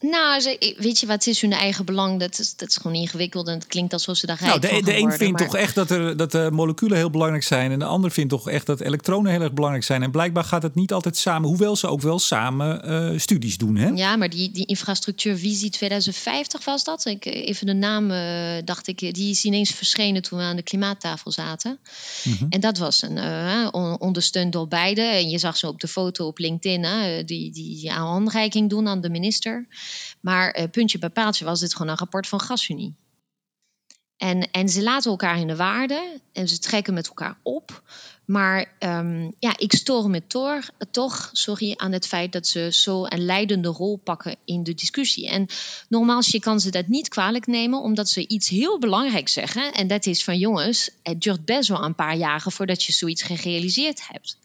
Nou, ze, weet je wat is hun eigen belang? Dat is, dat is gewoon ingewikkeld en het klinkt alsof ze daar rijk nou, de, van de een worden, vindt maar- toch echt dat, er, dat de moleculen heel belangrijk zijn. En de ander vindt toch echt dat elektronen heel erg belangrijk zijn. En blijkbaar gaat het niet altijd samen. Hoewel ze ook wel samen eh, studies doen. Hè? Ja, maar die, die infrastructuurvisie 2050 was dat. Ik, even de naam eh, dacht ik, die is ineens verschenen toen we aan de klimaattafel zaten. Mhm. En dat was een, eh, on- ondersteund door beide. En je zag ze op de foto op LinkedIn, die, die, die handreiking doen aan de minister. Maar eh, puntje bij paaltje was dit gewoon een rapport van GasUnie. En, en ze laten elkaar in de waarde en ze trekken met elkaar op. Maar ehm, ja, ik stoor me toch, toch sorry, aan het feit dat ze zo een leidende rol pakken in de discussie. En nogmaals, je kan ze dat niet kwalijk nemen, omdat ze iets heel belangrijks zeggen. En dat is van jongens, het duurt best wel een paar jaren voordat je zoiets gerealiseerd hebt.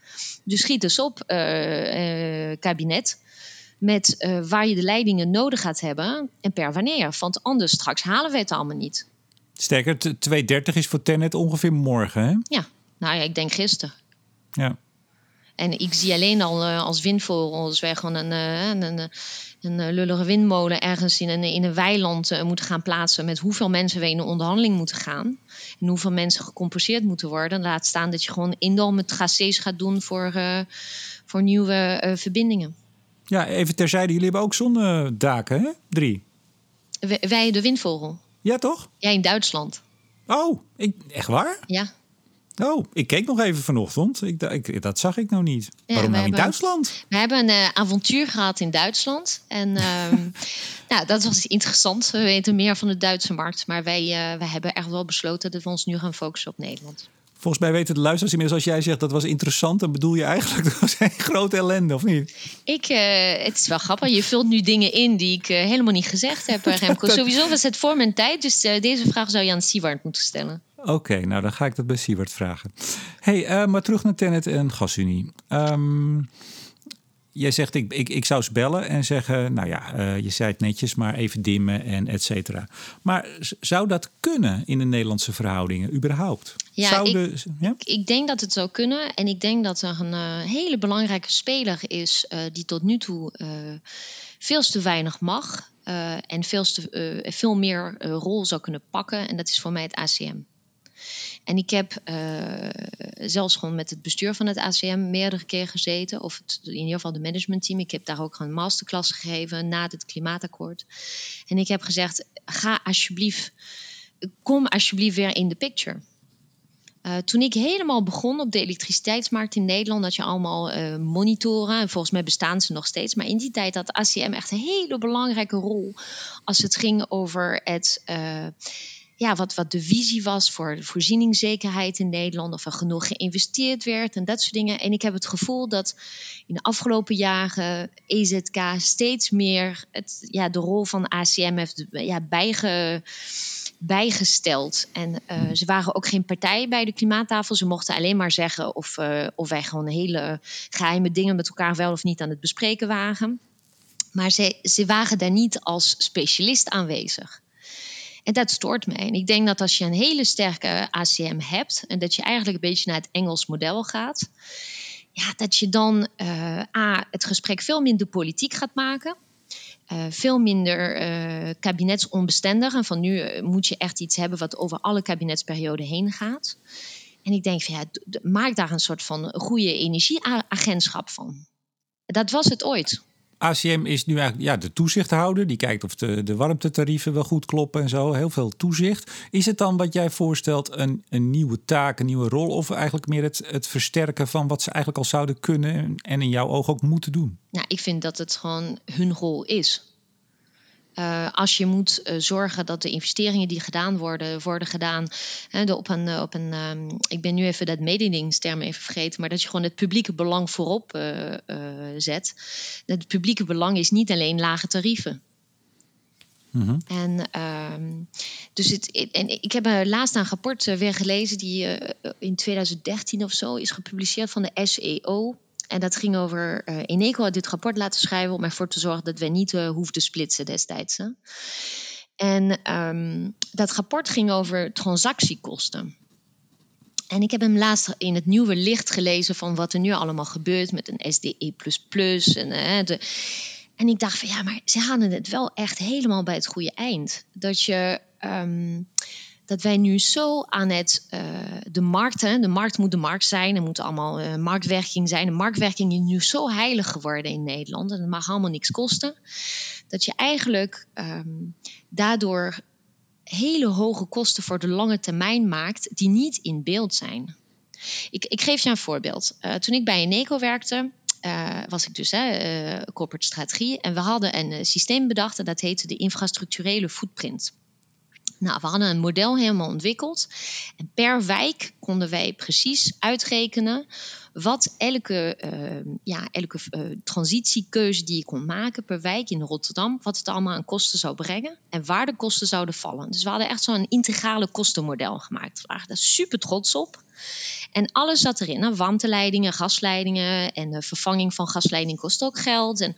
Dus schiet eens op, eh, kabinet. Met eh, waar je de leidingen nodig gaat hebben en per wanneer. Want anders straks halen we het allemaal niet. Sterker, t- 230 is voor Tenet ongeveer morgen. Hè? Ja, nou ja, ik denk gisteren. Ja. En ik zie alleen al eh, als windvogel, als wij gewoon een, eh, een, een, een lullige windmolen ergens in een, in een weiland moeten gaan plaatsen. met hoeveel mensen we in een onderhandeling moeten gaan. En hoeveel mensen gecompenseerd moeten worden. Laat staan dat je gewoon enorme tracés gaat doen voor, voor nieuwe verbindingen. Ja, even terzijde. Jullie hebben ook zonnedaken, hè? Drie. Wij- Wij de windvogel. Ja, toch? Ja, in Duitsland. Oh, ik, echt waar? Ja. Oh, ik keek nog even vanochtend. Ik, ik, dat zag ik nou niet. Waarom nou in Duitsland? We hebben een eh, avontuur gehad in Duitsland. En ehm, nou, dat was interessant. We weten meer van de Duitse markt. Maar wij, eh, wij hebben echt wel besloten dat we ons nu gaan focussen op Nederland. Volgens mij weten de luisteraars inmiddels, als jij zegt dat was interessant, dan bedoel je eigenlijk dat was een grote ellende, of niet? Ik, eh, het is wel grappig. Je vult nu dingen in die ik eh, helemaal niet gezegd heb, eh, Remco. Dat- Sowieso was het voor mijn tijd. Dus deze vraag zou je aan moeten stellen. Oké, nou dan ga ik dat bij Siewert vragen. hey, maar terug naar Tenet en GasUnie. Ehm, jij zegt, ik, ik, ik zou ze bellen en zeggen, nou ja, eh, je zei het netjes, maar even dimmen en et cetera. Maar zou dat kunnen in de Nederlandse verhoudingen, überhaupt? Ja, ja? Ik denk dat het zou kunnen. En ik denk dat er een eh, hele belangrijke speler is eh, die tot nu toe veel te weinig mag. en veel, te, veel meer rol zou kunnen pakken. En dat is voor mij het ACM. En ik heb eh, zelfs gewoon met het bestuur van het ACM meerdere keer gezeten. Of in ieder geval de managementteam. Ik heb daar ook een masterclass gegeven na het klimaatakkoord. En ik heb gezegd, ga alsjeblieft, kom alsjeblieft weer in de picture. Uh, toen ik helemaal begon op de elektriciteitsmarkt in Nederland, dat je allemaal uh, monitoren, en volgens mij bestaan ze nog steeds, maar in die tijd had ACM echt een hele belangrijke rol als het ging over het, ja, wat, wat de visie was voor de voorzieningszekerheid in Nederland, of er genoeg geïnvesteerd werd en dat soort dingen. En ik heb het gevoel dat in de afgelopen jaren EZK steeds meer het, ja, de rol van ACM heeft ja, bijge bijgesteld. En uh, ze waren ook geen partij bij de klimaattafel. Ze mochten alleen maar zeggen of, uh, of wij gewoon hele geheime dingen met elkaar wel of niet aan het bespreken waren. Maar ze, ze waren daar niet als specialist aanwezig. En dat stoort mij. En ik denk dat als je een hele sterke ACM hebt en dat je eigenlijk een beetje naar het Engels model gaat, ja, dat je dan uh, A, het gesprek veel minder politiek gaat maken. Uh, veel minder uh, kabinetsonbestendig. En van nu moet je echt iets hebben wat over alle kabinetsperioden heen gaat. En ik denk van ja, maak daar een soort van goede energieagentschap van. Dat was het ooit. ACM is nu eigenlijk ja, de toezichthouder. Die kijkt of de, de warmtetarieven wel goed kloppen en zo. Heel veel toezicht. Is het dan wat jij voorstelt een, een nieuwe taak, een nieuwe rol? Of eigenlijk meer het, het versterken van wat ze eigenlijk al zouden kunnen en in jouw oog ook moeten doen? Nou, ik vind dat het gewoon hun rol is. Uh, als je moet uh, zorgen dat de investeringen die gedaan worden, worden gedaan hè, op een, uh, op een um, ik ben nu even dat mededingsterm even vergeten, maar dat je gewoon het publieke belang voorop uh, zet. Het publieke belang is niet alleen lage tarieven. -hmm. En, um, dus het, en ik heb laatst een rapport weer gelezen die in 2013 of zo is gepubliceerd van de SEO. En dat ging over uh, Eneco had dit rapport laten schrijven om ervoor te zorgen dat wij niet uh, hoefden splitsen destijds. Hè. En um, dat rapport ging over transactiekosten. En ik heb hem laatst in het nieuwe licht gelezen van wat er nu allemaal gebeurt met een SDE. En, uh, de, En ik dacht van ja, maar ze hadden het wel echt helemaal bij het goede eind. Dat je. Ehm, dat wij nu zo aan het, uh, de markt, hè, de markt moet de markt zijn, er moet allemaal uh, marktwerking zijn. De marktwerking is nu zo heilig geworden in Nederland en het mag allemaal niks kosten. Dat je eigenlijk um, daardoor hele hoge kosten voor de lange termijn maakt die niet in beeld zijn. Ik, ik geef je een voorbeeld. Uh, toen ik bij Eneco werkte, was ik dus hè, corporate strategie. En we hadden een systeem bedacht en dat heette de infrastructurele footprint. Nou, we hadden een model helemaal ontwikkeld. En per wijk konden wij precies uitrekenen wat elke, uh, ja, elke uh, transitiekeuze die je kon maken per wijk in Rotterdam, wat het allemaal aan kosten zou brengen en waar de kosten zouden vallen. Dus we hadden echt zo'n integrale kostenmodel gemaakt. We waren daar super trots op. En alles zat erin. Nou, warmteleidingen, gasleidingen en de vervanging van gasleiding kost ook geld. En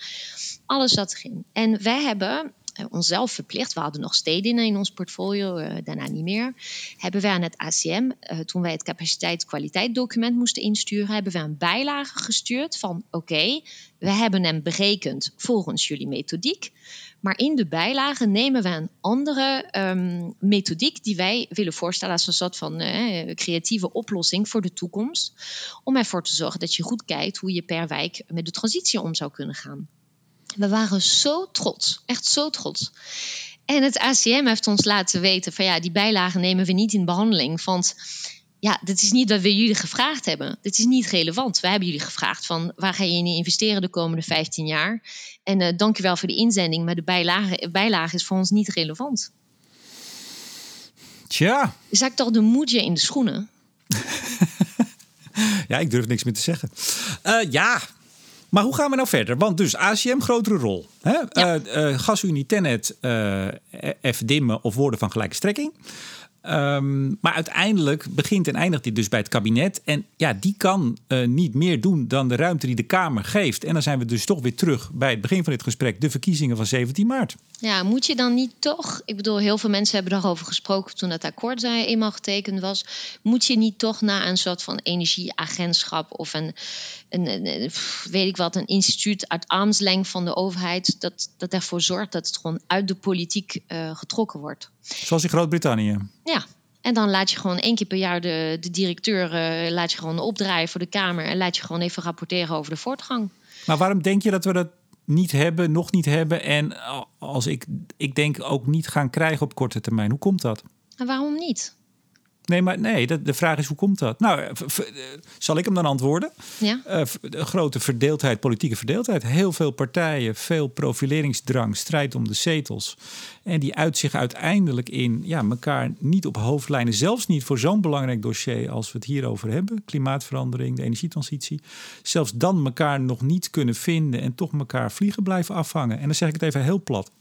alles zat erin. En wij hebben onszelf verplicht, we hadden nog steden in ons portfolio, uh, daarna niet meer, hebben wij aan het ACM, uh, toen wij het capaciteit-kwaliteit document moesten insturen, hebben we een bijlage gestuurd van oké, we hebben hem berekend volgens jullie methodiek, maar in de bijlage nemen we een andere um, methodiek die wij willen voorstellen als een soort van creatieve oplossing voor de toekomst, om ervoor te zorgen dat je goed kijkt hoe je per wijk met de transitie om zou kunnen gaan. We waren zo trots, echt zo trots. En het ACM heeft ons laten weten van ja, die bijlagen nemen we niet in behandeling. Want ja, dit is niet wat we jullie gevraagd hebben. Dit is niet relevant. We hebben jullie gevraagd van waar ga je in investeren de komende 15 jaar. En uh, dankjewel voor de inzending, maar de bijlage, bijlage is voor ons niet relevant. Tja. Zak toch de moedje in de schoenen? ja, ik durf niks meer te zeggen. Uh, ja, maar hoe gaan we nou verder? Want dus ACM, grotere rol. Hè? Ja. Uh, uh, GasUnie, Tennet, uh, dimmen of woorden van gelijke strekking. Um, maar uiteindelijk begint en eindigt dit dus bij het kabinet. En ja, die kan uh, niet meer doen dan de ruimte die de Kamer geeft. En dan zijn we dus toch weer terug bij het begin van dit gesprek, de verkiezingen van 17 maart. Ja, moet je dan niet toch, ik bedoel, heel veel mensen hebben daarover gesproken toen het akkoord eenmaal getekend was. Moet je niet toch naar een soort van energieagentschap of een, een, weet ik wat, een instituut uit armslengte van de overheid, dat, dat ervoor zorgt dat het gewoon uit de politiek uh, getrokken wordt? Zoals in Groot-Brittannië. Ja, en dan laat je gewoon één keer per jaar de, de directeur uh, laat je gewoon opdraaien voor de Kamer en laat je gewoon even rapporteren over de voortgang. Maar waarom denk je dat we dat niet hebben, nog niet hebben en als ik, ik denk ook niet gaan krijgen op korte termijn? Hoe komt dat? En waarom niet? Nee, maar nee, de, de vraag is hoe komt dat? Nou, zal ik hem dan antwoorden? Ja. Uh, de grote verdeeldheid, politieke verdeeldheid. Heel veel partijen, veel profileringsdrang, strijd om de zetels. En die uit zich uiteindelijk in ja, elkaar niet op hoofdlijnen, zelfs niet voor zo'n belangrijk dossier als we het hierover hebben: klimaatverandering, de energietransitie. Zelfs dan elkaar nog niet kunnen vinden en toch elkaar vliegen blijven afhangen. En dan zeg ik het even heel plat.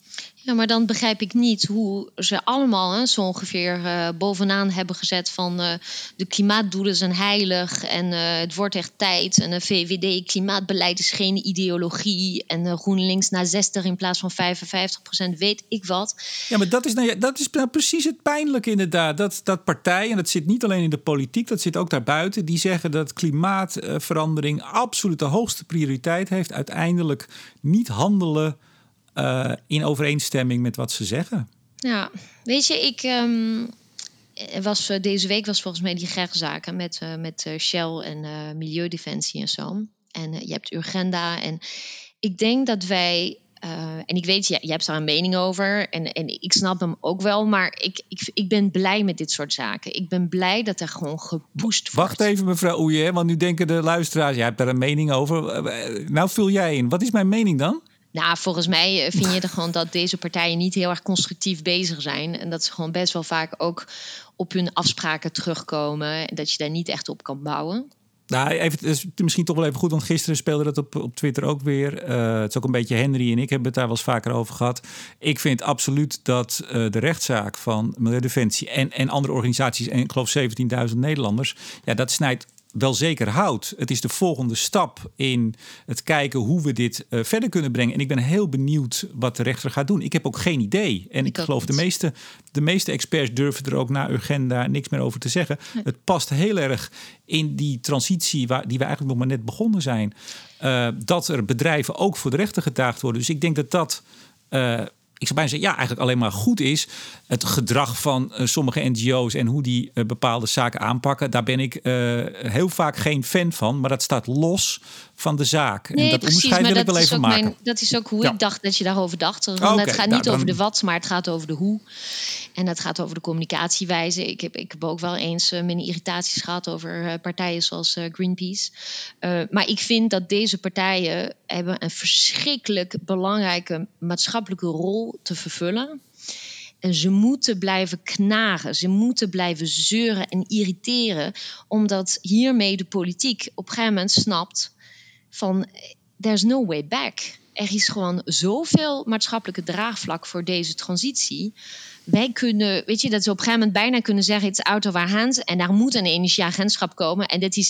Ja, maar dan begrijp ik niet hoe ze allemaal hè, zo ongeveer uh, bovenaan hebben gezet van uh, de klimaatdoelen zijn heilig en uh, het wordt echt tijd. En de VVD klimaatbeleid is geen ideologie en GroenLinks naar 60 in plaats van 55 procent, weet ik wat. Ja, maar dat is nou, dat is nou precies het pijnlijke inderdaad. Dat, dat partijen, en dat zit niet alleen in de politiek, dat zit ook daarbuiten, die zeggen dat klimaatverandering absoluut de hoogste prioriteit heeft, uiteindelijk niet handelen uh, in overeenstemming met wat ze zeggen. Ja, weet je, ik um, was deze week was volgens mij die rechtszaken met, uh, met Shell en Milieudefensie en zo. En je hebt Urgenda. En ik denk dat wij. en ik weet, je, je hebt daar een mening over. En, en ik snap hem ook wel. Maar ik, ik, ik ben blij met dit soort zaken. Ik ben blij dat er gewoon gepusht wordt. Wacht even, mevrouw Oeje. Want nu denken de luisteraars: jij hebt daar een mening over. Nou, vul jij in. Wat is mijn mening dan? Nou, volgens mij vind je er gewoon dat deze partijen niet heel erg constructief bezig zijn. En dat ze gewoon best wel vaak ook op hun afspraken terugkomen. En dat je daar niet echt op kan bouwen. Nou, even, het is misschien toch wel even goed, want gisteren speelde dat op, op Twitter ook weer. Uh, het is ook een beetje Henry en ik hebben het daar wel eens vaker over gehad. Ik vind absoluut dat uh, de rechtszaak van Milieudefensie en, en andere organisaties, en ik geloof 17.000 Nederlanders, ja, dat snijdt wel zeker houdt. Het is de volgende stap in het kijken hoe we dit uh, verder kunnen brengen. En ik ben heel benieuwd wat de rechter gaat doen. Ik heb ook geen idee. En ik, ik geloof de meeste, de meeste experts durven er ook na Urgenda niks meer over te zeggen. Het past heel erg in die transitie waar, die we eigenlijk nog maar net begonnen zijn. Uh, dat er bedrijven ook voor de rechter gedaagd worden. Dus ik denk dat dat. Uh, ik zou bijna zeggen, ja, eigenlijk alleen maar goed is. Het gedrag van uh, sommige NGO's en hoe die uh, bepaalde zaken aanpakken, daar ben ik uh, heel vaak geen fan van. Maar dat staat los van de zaak. Nee, en dat precies, onderscheid wil ik wel even maken. Mijn, dat is ook hoe ja. ik dacht dat je daarover dacht. Want okay, het gaat niet nou, over de wat, maar het gaat over de hoe. En dat gaat over de communicatiewijze. Ik heb, ik heb ook wel eens mijn irritaties gehad over partijen zoals Greenpeace. maar ik vind dat deze partijen hebben een verschrikkelijk belangrijke maatschappelijke rol te vervullen. En ze moeten blijven knagen, ze moeten blijven zeuren en irriteren, omdat hiermee de politiek op een gegeven moment snapt van there's no way back. Er is gewoon zoveel maatschappelijke draagvlak voor deze transitie. Wij kunnen, weet je, dat ze op een gegeven moment bijna kunnen zeggen: het is out of our hands. En daar moet een energieagentschap komen. En dat is,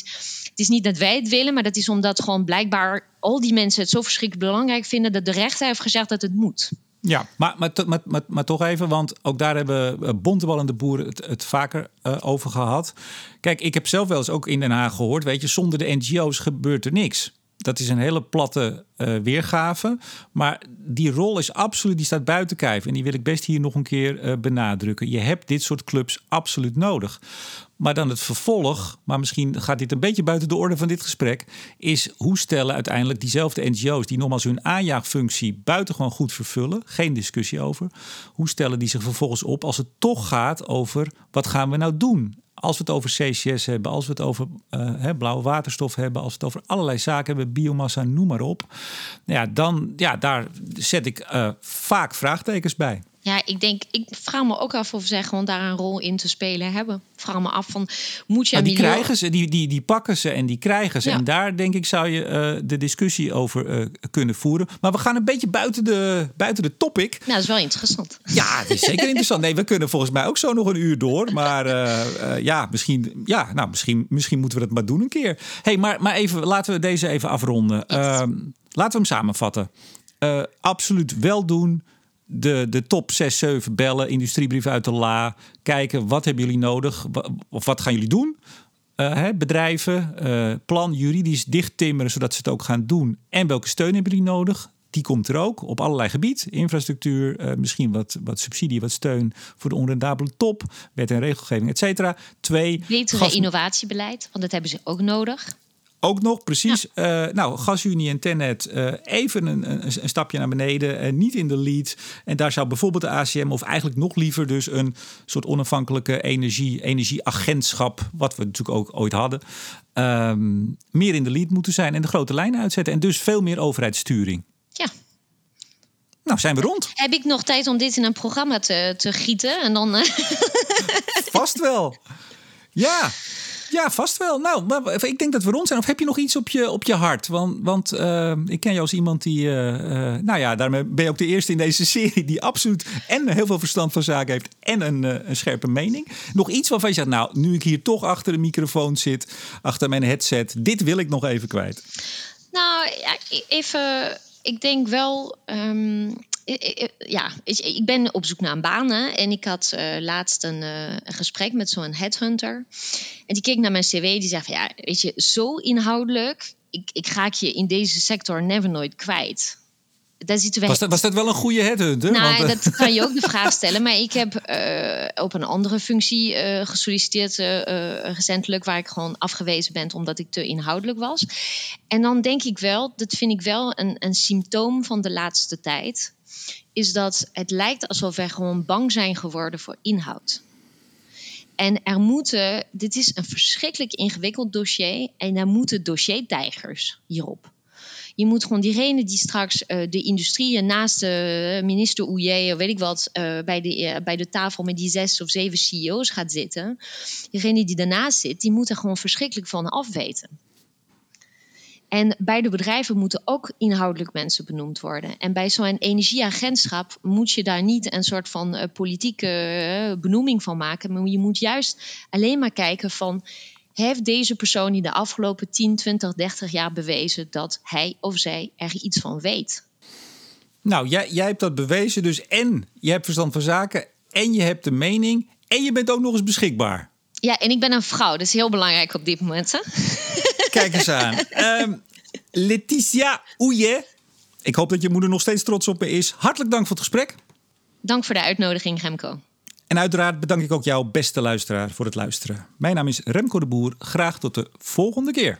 het is niet dat wij het willen, maar dat is omdat gewoon blijkbaar al die mensen het zo verschrikkelijk belangrijk vinden dat de rechter heeft gezegd dat het moet. Ja, maar, maar, maar, toch even, want ook daar hebben eh, bontebal boeren het, het vaker uh, over gehad. Kijk, ik heb zelf wel eens ook in Den Haag gehoord, weet je, zonder de NGO's gebeurt er niks dat is een hele platte uh, weergave. Maar die rol is absoluut, die staat buiten kijf. En die wil ik best hier nog een keer uh, benadrukken. Je hebt dit soort clubs absoluut nodig. Maar dan het vervolg, maar misschien gaat dit een beetje buiten de orde van dit gesprek, is hoe stellen uiteindelijk diezelfde NGO's, die nogmaals hun aanjaagfunctie buitengewoon goed vervullen, geen discussie over, hoe stellen die zich vervolgens op als het toch gaat over wat gaan we nou doen? Als we het over CCS hebben, als we het over uh, blauwe waterstof hebben, als we het over allerlei zaken hebben, biomassa, noem maar op. Ja, dan ja, daar zet ik uh, vaak vraagtekens bij. Ja, ik denk, ik vraag me ook af of zij gewoon daar een rol in te spelen hebben. Ik vraag me af van, moet je nou, die krijgen ze, die, die, die pakken ze en die krijgen ze. Ja. En daar denk ik zou je uh, de discussie over uh, kunnen voeren. Maar we gaan een beetje buiten de, buiten de topic. Nou, dat is wel interessant. Ja, het is zeker interessant. Nee, we kunnen volgens mij ook zo nog een uur door. Maar uh, ja, misschien, ja, nou, misschien, misschien moeten we dat maar doen een keer. hey, maar, maar even, laten we deze even afronden. Ehm, laten we hem samenvatten. absoluut wel doen de, de top 6, 7 bellen, industriebrief uit de la. Kijken wat hebben jullie nodig of wat gaan jullie doen. Uh, hè, bedrijven, uh, plan juridisch dicht timmeren zodat ze het ook gaan doen. En welke steun hebben jullie nodig? Die komt er ook op allerlei gebieden. Infrastructuur, uh, misschien wat, wat subsidie, wat steun voor de onrendabele top. Wet en regelgeving, et cetera. Twee. Betere gas... innovatiebeleid, want dat hebben ze ook nodig. Ook nog, precies. Ja. Uh, nou, GasUnie en Tennet, uh, even een, een, een, stapje naar beneden. Uh, niet in de lead. En daar zou bijvoorbeeld de ACM, of eigenlijk nog liever dus een soort onafhankelijke energie, energieagentschap, wat we natuurlijk ook ooit hadden, um, meer in de lead moeten zijn en de grote lijnen uitzetten. En dus veel meer overheidssturing. Ja. Nou, zijn we rond. Heb ik nog tijd om dit in een programma te, te gieten? En dan. Vast wel. Ja. Ja, vast wel. Nou, maar ik denk dat we rond zijn. Of heb je nog iets op je, op je hart? Want, want uh, ik ken jou als iemand die... Uh, uh, nou ja, daarmee ben je ook de eerste in deze serie... die absoluut en heel veel verstand van zaken heeft... en een, een scherpe mening. Nog iets waarvan je zegt... nou, nu ik hier toch achter de microfoon zit... achter mijn headset... dit wil ik nog even kwijt. Nou, ja, even... Ik denk wel... Um ja, ik ben op zoek naar een baan. Hè, en ik had uh, laatst een, uh, een, gesprek met zo'n headhunter. En die keek naar mijn cv. Die zei van, ja, weet je, zo inhoudelijk... Ik, ik ga je in deze sector never nooit kwijt. Daar zitten we... was, dat, was dat wel een goede headhunter? Nou, Want, dat kan je ook de vraag stellen. Maar ik heb uh, op een andere functie gesolliciteerd recentelijk... waar ik gewoon afgewezen ben omdat ik te inhoudelijk was. En dan denk ik wel, dat vind ik wel een, een symptoom van de laatste tijd is dat het lijkt alsof wij gewoon bang zijn geworden voor inhoud. En er moeten, dit is een verschrikkelijk ingewikkeld dossier en er moeten dossiertijgers hierop. Je moet gewoon diegene die straks uh, de industrie naast de minister Oeje, weet ik wat, uh, bij, de, bij de tafel met die zes of zeven CEO's gaat zitten. Diegene die daarnaast zit, die moet er gewoon verschrikkelijk van afweten. En bij de bedrijven moeten ook inhoudelijk mensen benoemd worden. En bij zo'n energieagentschap moet je daar niet een soort van uh, politieke uh, benoeming van maken. Maar je moet juist alleen maar kijken van heeft deze persoon die de afgelopen 10, 20, 30 jaar bewezen dat hij of zij er iets van weet? Nou, jij, jij hebt dat bewezen, dus en je hebt verstand van zaken en je hebt de mening en je bent ook nog eens beschikbaar. Ja, en ik ben een vrouw, dat is heel belangrijk op dit moment. Hè? Kijk eens aan. Um, Letitia Oeje, ik hoop dat je moeder nog steeds trots op me is. Hartelijk dank voor het gesprek. Dank voor de uitnodiging, Remco. En uiteraard bedank ik ook jou, beste luisteraar, voor het luisteren. Mijn naam is Remco de Boer. Graag tot de volgende keer.